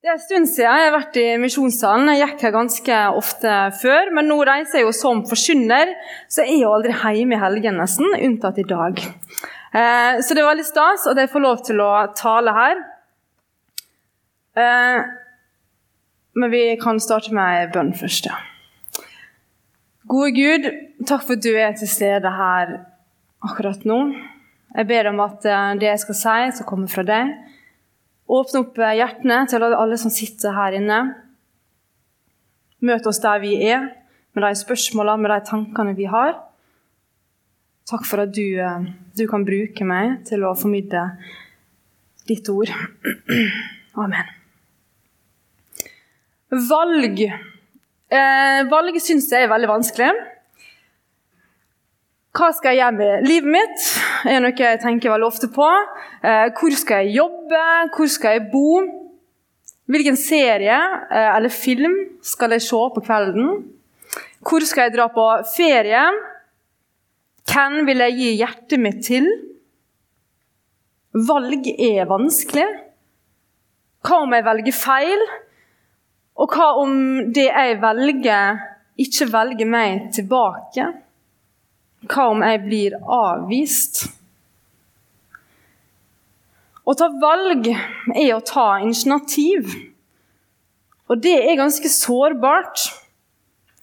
Det er en stund siden jeg har vært i misjonssalen. Jeg gikk her ganske ofte før. Men nå reiser jeg jo som forkynner, så jeg er jo aldri hjemme i helgen nesten, unntatt i dag. Eh, så det er veldig stas at jeg får lov til å tale her. Eh, men vi kan starte med en bønn først. Ja. Gode Gud, takk for at du er til stede her akkurat nå. Jeg ber om at eh, det jeg skal si, skal komme fra deg. Åpne opp eh, hjertene til alle som sitter her inne. Møt oss der vi er, med de spørsmålene, med de tankene vi har. Takk for at du, eh, du kan bruke meg til å formidle ditt ord. Amen. Valg. Eh, valg syns jeg er veldig vanskelig. Hva skal jeg gjøre med livet mitt? Er noe jeg tenker veldig ofte på. Eh, hvor skal jeg jobbe? Hvor skal jeg bo? Hvilken serie eh, eller film skal jeg se på kvelden? Hvor skal jeg dra på ferie? Hvem vil jeg gi hjertet mitt til? Valg er vanskelig. Hva om jeg velger feil? Og hva om det jeg velger, ikke velger meg tilbake? Hva om jeg blir avvist? Å ta valg er å ta initiativ. Og det er ganske sårbart.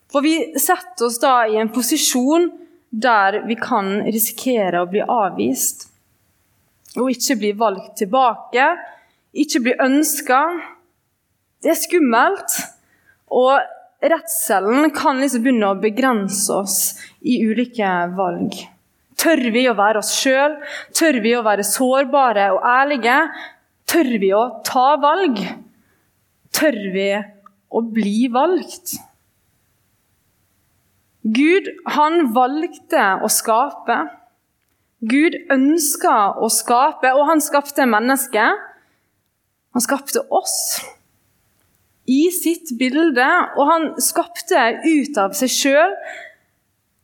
For vi setter oss da i en posisjon der vi kan risikere å bli avvist. Og ikke bli valgt tilbake, ikke bli ønska. Det er skummelt. Og redselen kan liksom begynne å begrense oss i ulike valg. Tør vi å være oss sjøl? Tør vi å være sårbare og ærlige? Tør vi å ta valg? Tør vi å bli valgt? Gud, han valgte å skape. Gud ønska å skape, og han skapte mennesket. Han skapte oss i sitt bilde, og han skapte ut av seg sjøl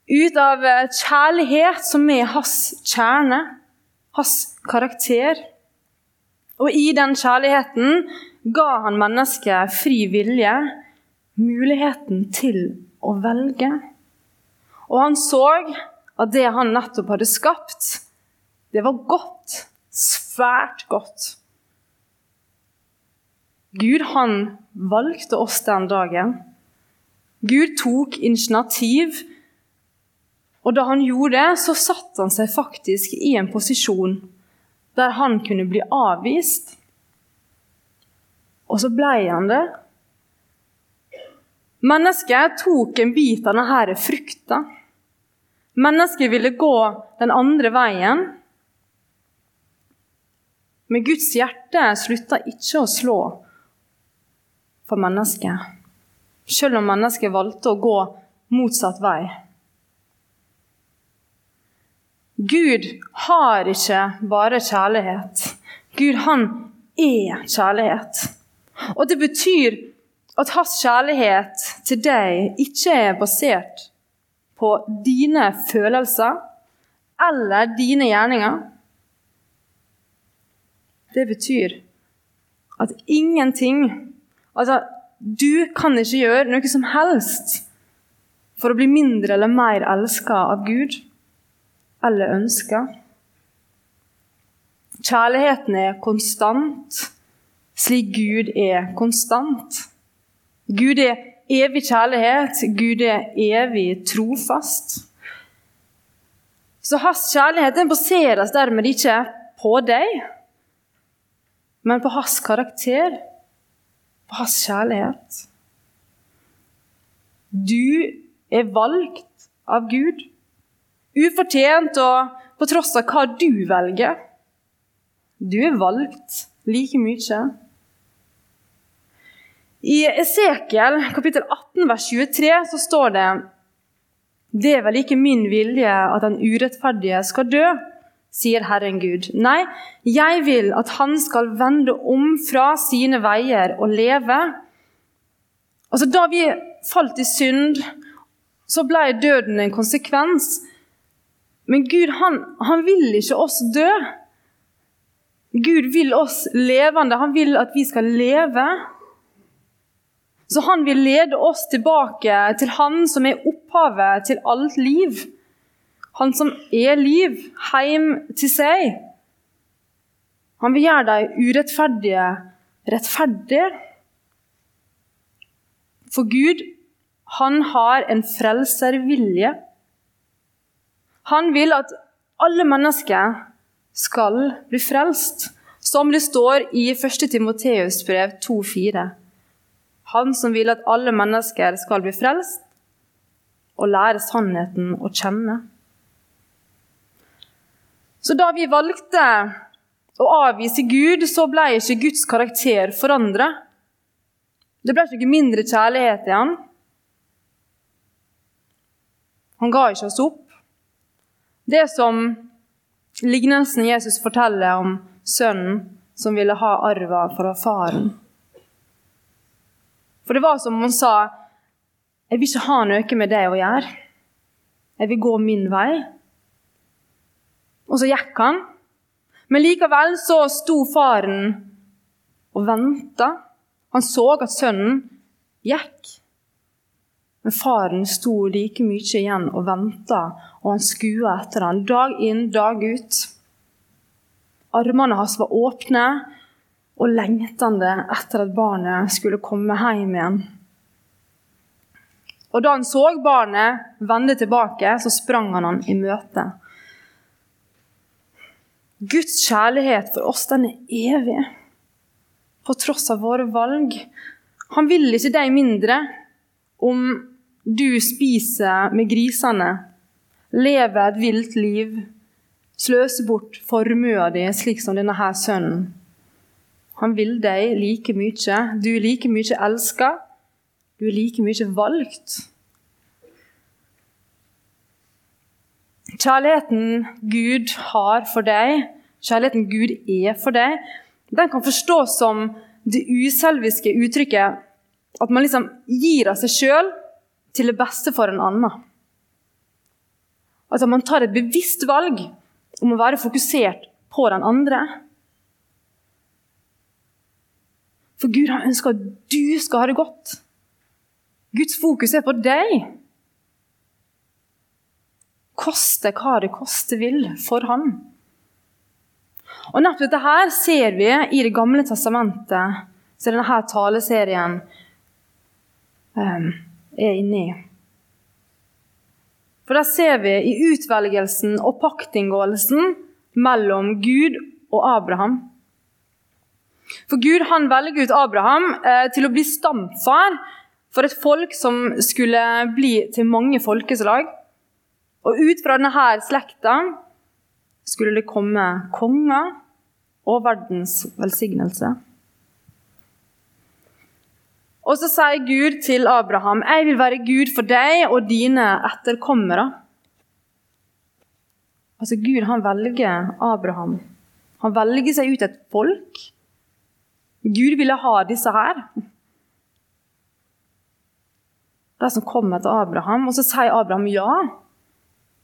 ut av eh, kjærlighet som er hans kjerne, hans karakter. Og i den kjærligheten ga han mennesket fri vilje, muligheten til å velge. Og han så at det han nettopp hadde skapt, det var godt. Svært godt. Gud, han valgte oss den dagen. Gud tok initiativ og da han gjorde det, så satte han seg faktisk i en posisjon der han kunne bli avvist. Og så blei han det. Mennesket tok en bit av denne frukta. Mennesket ville gå den andre veien. Men Guds hjerte slutta ikke å slå for mennesket, selv om mennesket valgte å gå motsatt vei. Gud har ikke bare kjærlighet. Gud, han er kjærlighet. Og det betyr at hans kjærlighet til deg ikke er basert på dine følelser eller dine gjerninger. Det betyr at ingenting Altså, du kan ikke gjøre noe som helst for å bli mindre eller mer elska av Gud eller ønska. Kjærligheten er konstant, slik Gud er konstant. Gud er evig kjærlighet, Gud er evig trofast. Så hans kjærlighet den baseres dermed ikke på deg, men på hans karakter, på hans kjærlighet. Du er valgt av Gud. Ufortjent og på tross av hva du velger. Du er valgt like mye. I Esekiel kapittel 18 vers 23 så står det Det er vel ikke min vilje at den urettferdige skal dø, sier Herren Gud. Nei, jeg vil at han skal vende om fra sine veier og leve. Altså, Da vi falt i synd, så ble døden en konsekvens. Men Gud han, han vil ikke oss dø. Gud vil oss levende. Han vil at vi skal leve. Så han vil lede oss tilbake til han som er opphavet til alt liv. Han som er liv, heim til seg. Han vil gjøre de urettferdige rettferdige. For Gud, han har en frelservilje. Han vil at alle mennesker skal bli frelst, som det står i 1. Timoteus brev 2,4. Han som vil at alle mennesker skal bli frelst og lære sannheten å kjenne. Så da vi valgte å avvise Gud, så ble ikke Guds karakter forandra. Det ble ikke mindre kjærlighet i han. Han ga ikke oss opp. Det som lignelsen Jesus forteller om sønnen som ville ha arva fra faren. For det var som hun sa Jeg vil ikke ha noe med deg å gjøre. Jeg vil gå min vei. Og så gikk han. Men likevel så sto faren og venta. Han så at sønnen gikk. Men faren sto like mye igjen og venta, og han skua etter ham dag inn, dag ut. Armene hans var åpne, og lengtende etter at barnet skulle komme hjem igjen. Og Da han så barnet vende tilbake, så sprang han han i møte. Guds kjærlighet for oss den er evig, på tross av våre valg. Han vil ikke deg mindre om du spiser med grisene, lever et vilt liv, sløser bort formua di slik som denne her sønnen. Han vil deg like mye. Du er like mye elska. Du er like mye valgt. Kjærligheten Gud har for deg, kjærligheten Gud er for deg, den kan forstås som det uselviske uttrykket at man liksom gir av seg sjøl til det beste for en annen. Altså Man tar et bevisst valg om å være fokusert på den andre. For Gud han ønsker at du skal ha det godt. Guds fokus er på deg. Koste hva det koste vil for han. Og Nettopp dette her ser vi i Det gamle testamentet, som denne taleserien um, er inne i. For Der ser vi i utvelgelsen og paktinngåelsen mellom Gud og Abraham. For Gud han velger ut Abraham eh, til å bli stamfar for et folk som skulle bli til mange folkeslag. Og ut fra denne slekta skulle det komme konger og verdens velsignelse. Og så sier Gud til Abraham, 'Jeg vil være Gud for deg og dine etterkommere'. Altså Gud han velger Abraham. Han velger seg ut et folk Gud ville ha disse her. De som kommer til Abraham. Og så sier Abraham ja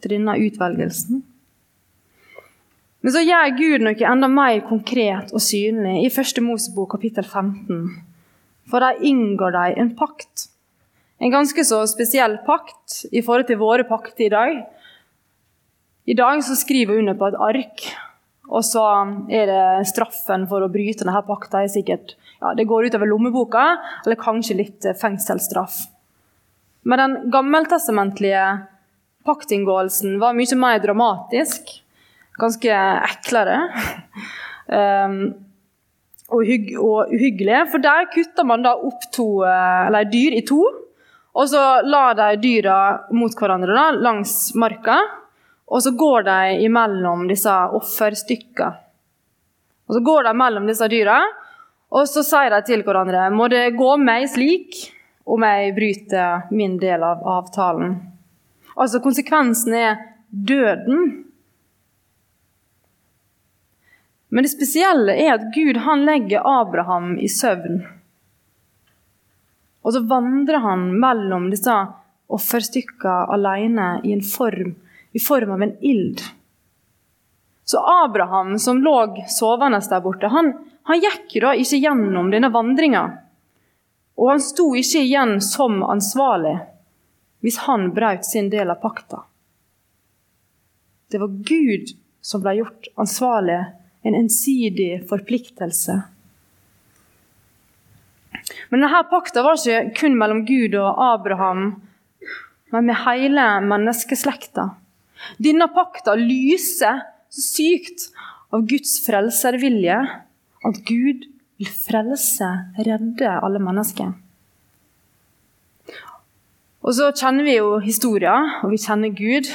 til denne utvelgelsen. Men så gjør Gud noe enda mer konkret og synlig i 1. Mosebok kapittel 15. For der inngår de en pakt. En ganske så spesiell pakt i forhold til våre pakter i dag. I dag så skriver hun under på et ark og så er det straffen for å bryte denne pakta ja, Det går utover lommeboka, eller kanskje litt fengselsstraff. Men den gammeltestamentlige paktinngåelsen var mye mer dramatisk. Ganske eklere. um, og, hygg, og uhyggelige. For der kutter man da opp to, eh, eller dyr i to. Og så la de dyra mot hverandre da, langs marka. Og så går de imellom disse offerstykkene. Og så går de mellom disse dyra, og så sier de til hverandre må det gå meg slik om jeg bryter min del av avtalen. Altså konsekvensen er døden. Men det spesielle er at Gud han legger Abraham i søvn. Og så vandrer han mellom disse offerstykkene alene i en form i form av en ild. Så Abraham, som lå sovende der borte, han, han gikk da ikke gjennom denne vandringa. Og han sto ikke igjen som ansvarlig hvis han brøt sin del av pakta. Det var Gud som ble gjort ansvarlig, en ensidig forpliktelse. Men denne pakta var ikke kun mellom Gud og Abraham, men med hele menneskeslekta. Denne pakta lyser så sykt av Guds frelservilje at Gud vil frelse, redde alle mennesker. Og så kjenner vi jo historien, og vi kjenner Gud.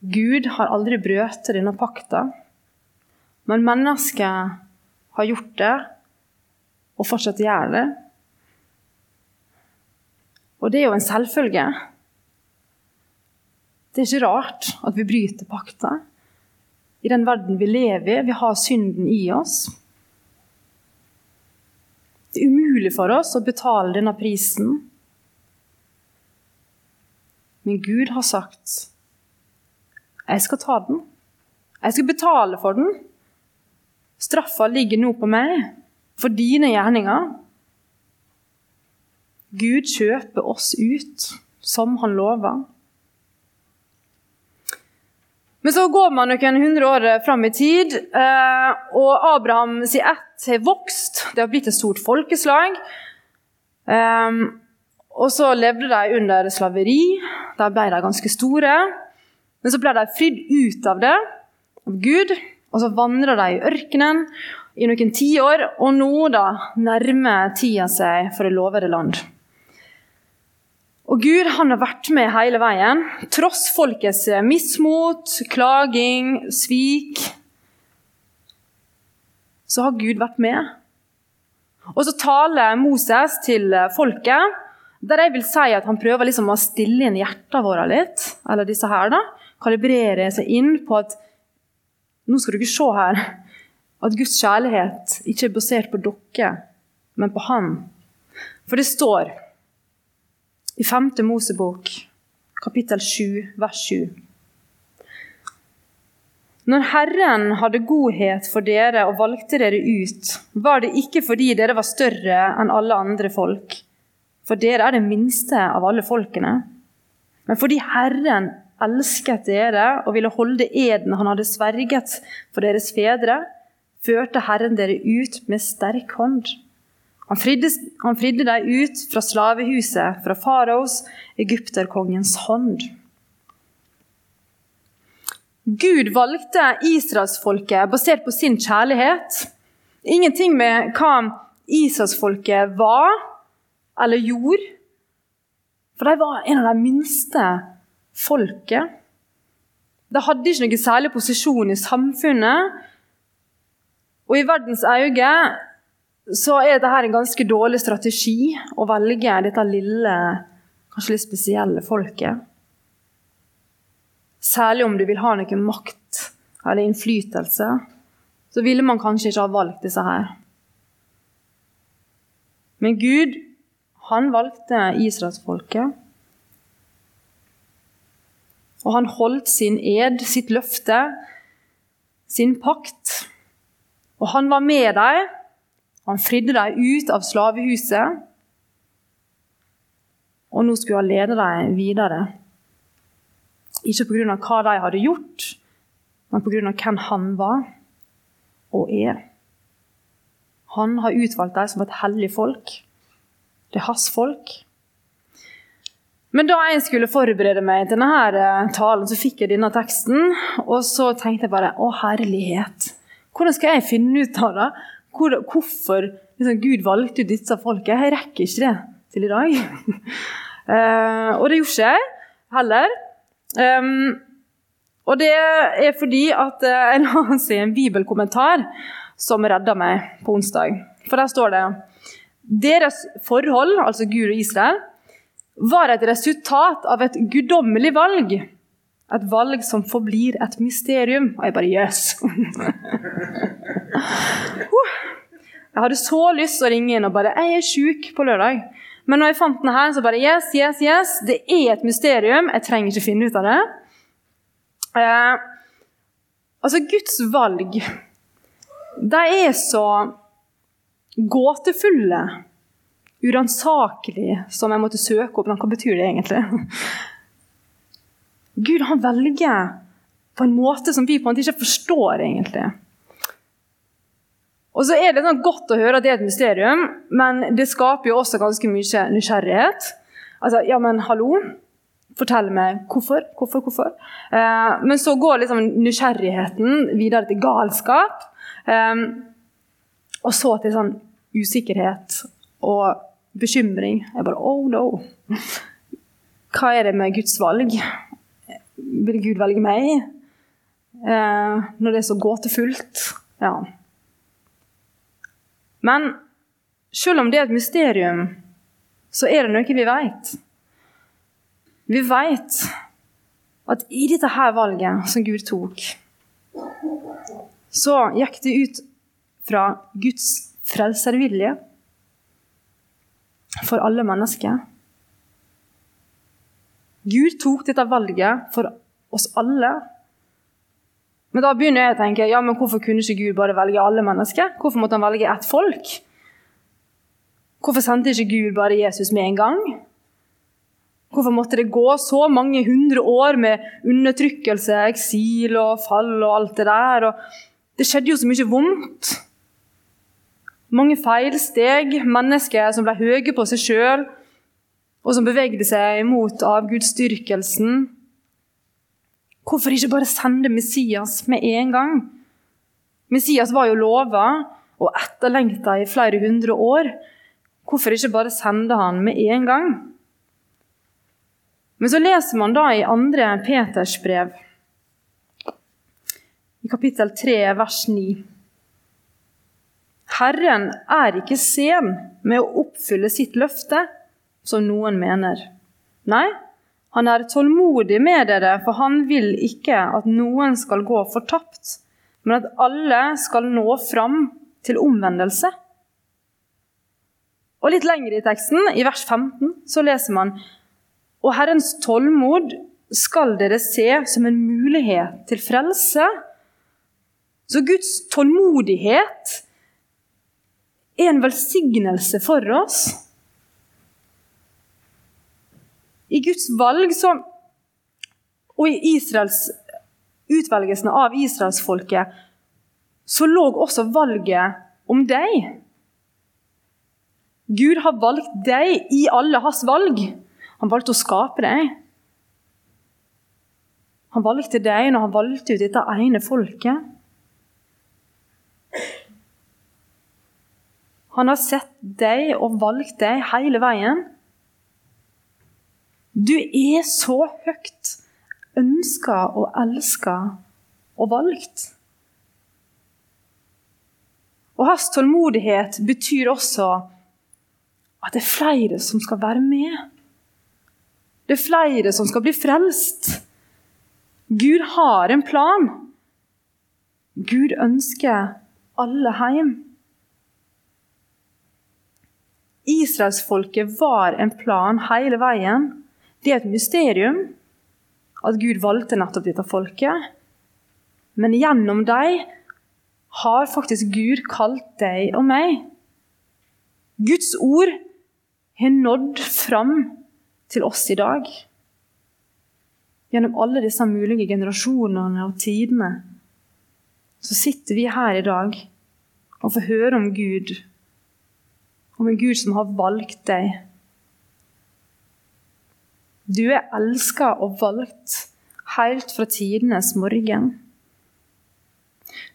Gud har aldri brøt denne pakta, men mennesket har gjort det, og fortsatt gjør det. Og det er jo en selvfølge. Det er ikke rart at vi bryter pakta. I den verden vi lever i, vi har synden i oss. Det er umulig for oss å betale denne prisen. Men Gud har sagt jeg skal ta den. Jeg skal betale for den. Straffa ligger nå på meg for dine gjerninger. Gud kjøper oss ut, som han lover. Men så går man noen hundre år fram i tid, og og Abrahams ett har vokst. Det har blitt et stort folkeslag. Eh, og så levde de under slaveri. Da ble de ganske store. Men så ble de fridd ut av det, av Gud. Og så vandra de i ørkenen i noen tiår, og nå da nærmer tida seg for det lovede land. Og Gud han har vært med hele veien, tross folkets mismot, klaging, svik. Så har Gud vært med. Og så taler Moses til folket, der jeg vil si at han prøver liksom å stille inn hjertene våre litt. Eller disse her, da. Kalibrere seg inn på at Nå skal du ikke se her at Guds kjærlighet ikke er basert på dere, men på Han. For det står i 5. Mosebok, kapittel 7, vers 7. Når Herren hadde godhet for dere og valgte dere ut, var det ikke fordi dere var større enn alle andre folk, for dere er det minste av alle folkene, men fordi Herren elsket dere og ville holde eden han hadde sverget for deres fedre, førte Herren dere ut med sterk hånd. Han fridde, han fridde deg ut fra slavehuset, fra faraos, egypterkongens hånd. Gud valgte israelsfolket basert på sin kjærlighet. Ingenting med hva israelsfolket var eller gjorde. For de var en av de minste folket. De hadde ikke noen særlig posisjon i samfunnet. Og i verdens øyne så er dette en ganske dårlig strategi å velge dette lille, kanskje litt spesielle folket. Særlig om du vil ha noe makt eller innflytelse, så ville man kanskje ikke ha valgt disse her. Men Gud, han valgte israelsfolket. Og han holdt sin ed, sitt løfte, sin pakt. Og han var med dem han fridde dem ut av slavehuset, og nå skulle han lede dem videre. Ikke pga. hva de hadde gjort, men pga. hvem han var og er. Han har utvalgt dem som et hellig folk. Det er hans folk. Men da jeg skulle forberede meg til denne eh, talen, så fikk jeg denne teksten. Og så tenkte jeg bare å herlighet, hvordan skal jeg finne ut av det? hvor, hvorfor liksom, Gud valgte ut disse folket. Jeg rekker ikke det til i dag. uh, og det gjorde ikke jeg heller. Um, og det er fordi at uh, jeg la en bibelkommentar som redda meg på onsdag. For der står det deres forhold, altså Gud og Israel, var et resultat av et guddommelig valg. Et valg som forblir et mysterium. Og jeg bare Jøss! Jeg hadde så lyst til å ringe inn og bare 'Jeg er sjuk på lørdag'. Men når jeg fant den her, så bare Yes, yes, yes. Det er et mysterium. Jeg trenger ikke finne ut av det. Eh, altså, Guds valg, de er så gåtefulle uransakelig som jeg måtte søke opp. Hva betyr det egentlig? Gud han velger på en måte som vi på en måte ikke forstår, egentlig. Og så er det sånn godt å høre at det er et mysterium, men det skaper jo også ganske mye nysgjerrighet. Altså, ja, men hallo? Fortell meg hvorfor, hvorfor, hvorfor. Eh, men så går liksom nysgjerrigheten videre til galskap. Eh, og så til sånn usikkerhet og bekymring. Jeg bare Oh no! Hva er det med Guds valg? Vil Gud velge meg? Eh, når det er så gåtefullt? Ja. Men selv om det er et mysterium, så er det noe vi vet. Vi vet at i dette her valget som Gud tok, så gikk det ut fra Guds frelservilje for alle mennesker. Gud tok dette valget for oss alle. Men da begynner jeg å tenke ja, men hvorfor kunne ikke Gud bare velge alle mennesker? Hvorfor måtte han velge ett folk? Hvorfor sendte ikke Gud bare Jesus med en gang? Hvorfor måtte det gå så mange hundre år med undertrykkelse, eksil og fall og alt det der? Og det skjedde jo så mye vondt. Mange feilsteg, mennesker som ble høye på seg sjøl, og som bevegde seg imot avgudsdyrkelsen. Hvorfor ikke bare sende Messias med en gang? Messias var jo lova og etterlengta i flere hundre år. Hvorfor ikke bare sende han med en gang? Men så leser man da i 2. Peters brev, i kapittel 3, vers 9. Herren er ikke sen med å oppfylle sitt løfte, som noen mener. Nei, han er tålmodig med dere, for han vil ikke at noen skal gå fortapt, men at alle skal nå fram til omvendelse. Og Litt lenger i teksten, i vers 15, så leser man Og Herrens tålmod skal dere se som en mulighet til frelse. Så Guds tålmodighet er en velsignelse for oss. I Guds valg så, og i Israels, utvelgelsen av israelsfolket så lå også valget om deg. Gud har valgt deg i alle hans valg. Han valgte å skape deg. Han valgte deg når han valgte ut dette ene folket. Han har sett deg og valgt deg hele veien. Du er så høyt ønska og elska og valgt. Og hans tålmodighet betyr også at det er flere som skal være med. Det er flere som skal bli frelst. Gud har en plan. Gud ønsker alle hjem. Israelsfolket var en plan hele veien. Det er et mysterium at Gud valgte nettopp dette folket. Men gjennom dem har faktisk Gud kalt deg og meg. Guds ord har nådd fram til oss i dag. Gjennom alle disse mulige generasjonene og tidene så sitter vi her i dag og får høre om Gud, om en Gud som har valgt deg du er elska og valgt helt fra tidenes morgen.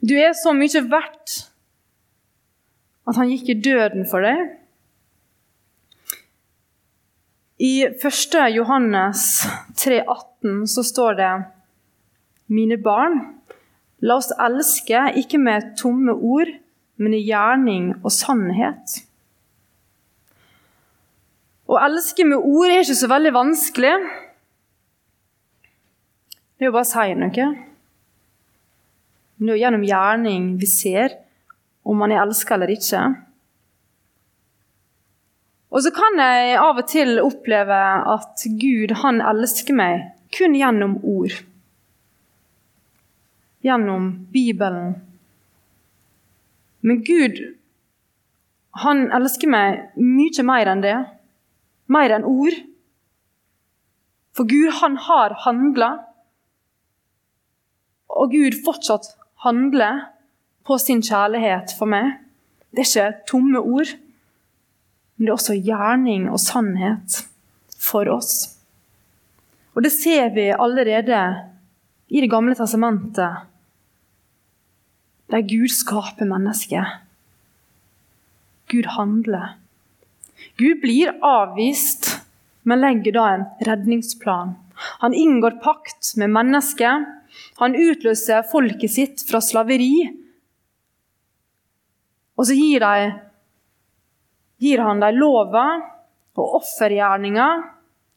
Du er så mye verdt at han gikk i døden for deg. I 1. Johannes 3,18 så står det Mine barn, la oss elske ikke med tomme ord, men i gjerning og sannhet. Å elske med ord er ikke så veldig vanskelig. Det er jo bare å si noe. Det er jo gjennom gjerning vi ser om man er elska eller ikke. Og så kan jeg av og til oppleve at Gud, han elsker meg kun gjennom ord. Gjennom Bibelen. Men Gud, Han elsker meg mye mer enn det. Mer enn ord. For Gud, han har handla. Og Gud fortsatt handler på sin kjærlighet for meg. Det er ikke tomme ord, men det er også gjerning og sannhet for oss. Og det ser vi allerede i Det gamle testamentet, der Gud skaper mennesket. Gud handler. Gud blir avvist, men legger da en redningsplan. Han inngår pakt med mennesket. Han utløser folket sitt fra slaveri. Og så gir, de, gir han dem lova og offergjerninger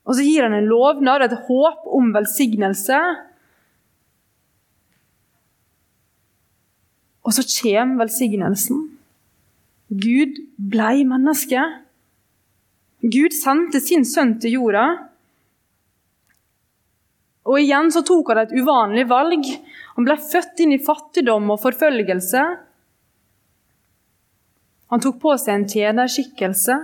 og så gir han en lovnad, et håp om velsignelse. Og så kommer velsignelsen. Gud blei menneske. Gud sendte sin sønn til jorda. Og igjen så tok han et uvanlig valg. Han ble født inn i fattigdom og forfølgelse. Han tok på seg en tjenerskikkelse.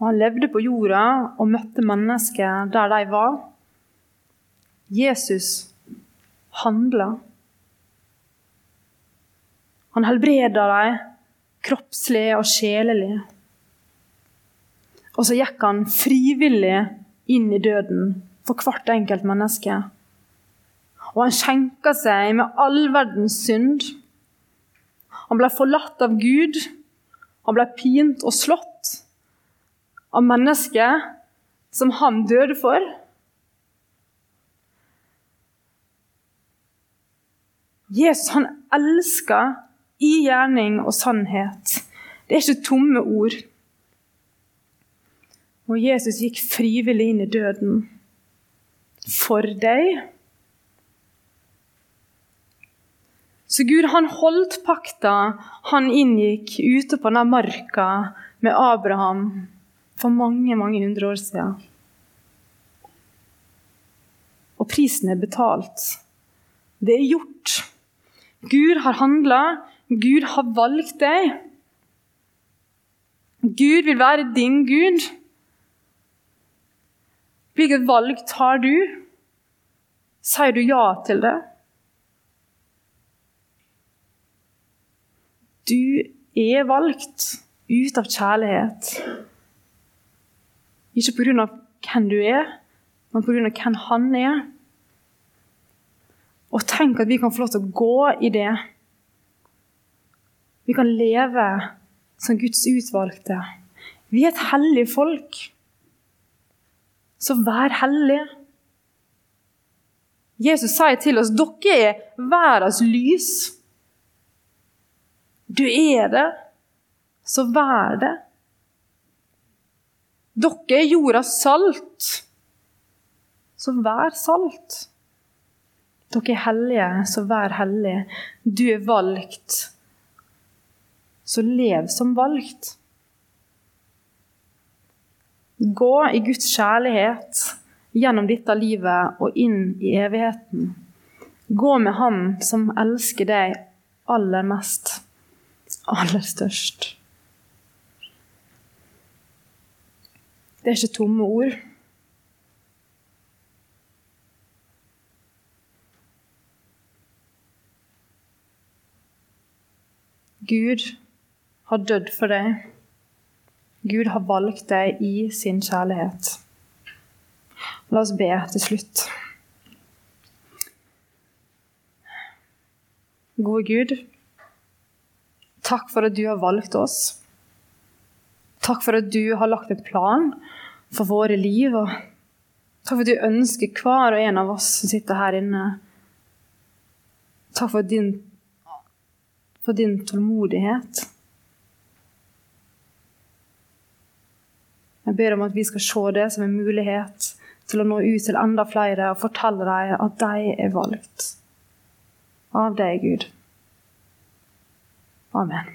Og han levde på jorda og møtte mennesker der de var. Jesus handla. Han helbreda dem kroppslig og sjelelig. Og så gikk han frivillig inn i døden for hvert enkelt menneske. Og han skjenka seg med all verdens synd. Han ble forlatt av Gud. Han ble pint og slått av mennesket som han døde for. Jesus han elsker i gjerning og sannhet. Det er ikke tomme ord. Og Jesus gikk frivillig inn i døden for deg. Så Gud han holdt pakta han inngikk ute på denne marka med Abraham for mange, mange hundre år siden. Og prisen er betalt. Det er gjort. Gud har handla. Gud har valgt deg. Gud vil være din Gud. Hvilket valg tar du? Sier du ja til det? Du er valgt ut av kjærlighet. Ikke pga. hvem du er, men pga. hvem han er. Og tenk at vi kan få lov til å gå i det. Vi kan leve som Guds utvalgte. Vi er et hellig folk. Så vær hellig. Jesus sier til oss dere er verdens lys. Du er det, så vær det. Dere er jordas salt, så vær salt. Dere er hellige, så vær hellig. Du er valgt, så lev som valgt. Gå i Guds kjærlighet gjennom dette livet og inn i evigheten. Gå med Han som elsker deg aller mest, aller størst. Det er ikke tomme ord. Gud har dødd for deg. Gud har valgt deg i sin kjærlighet. La oss be til slutt. Gode Gud, takk for at du har valgt oss. Takk for at du har lagt en plan for våre liv. Og takk for at du ønsker hver og en av oss som sitter her inne. Takk for din, for din tålmodighet. Jeg ber om at vi skal se det som en mulighet til å nå ut til enda flere og fortelle dem at de er valgt av deg, Gud. Amen.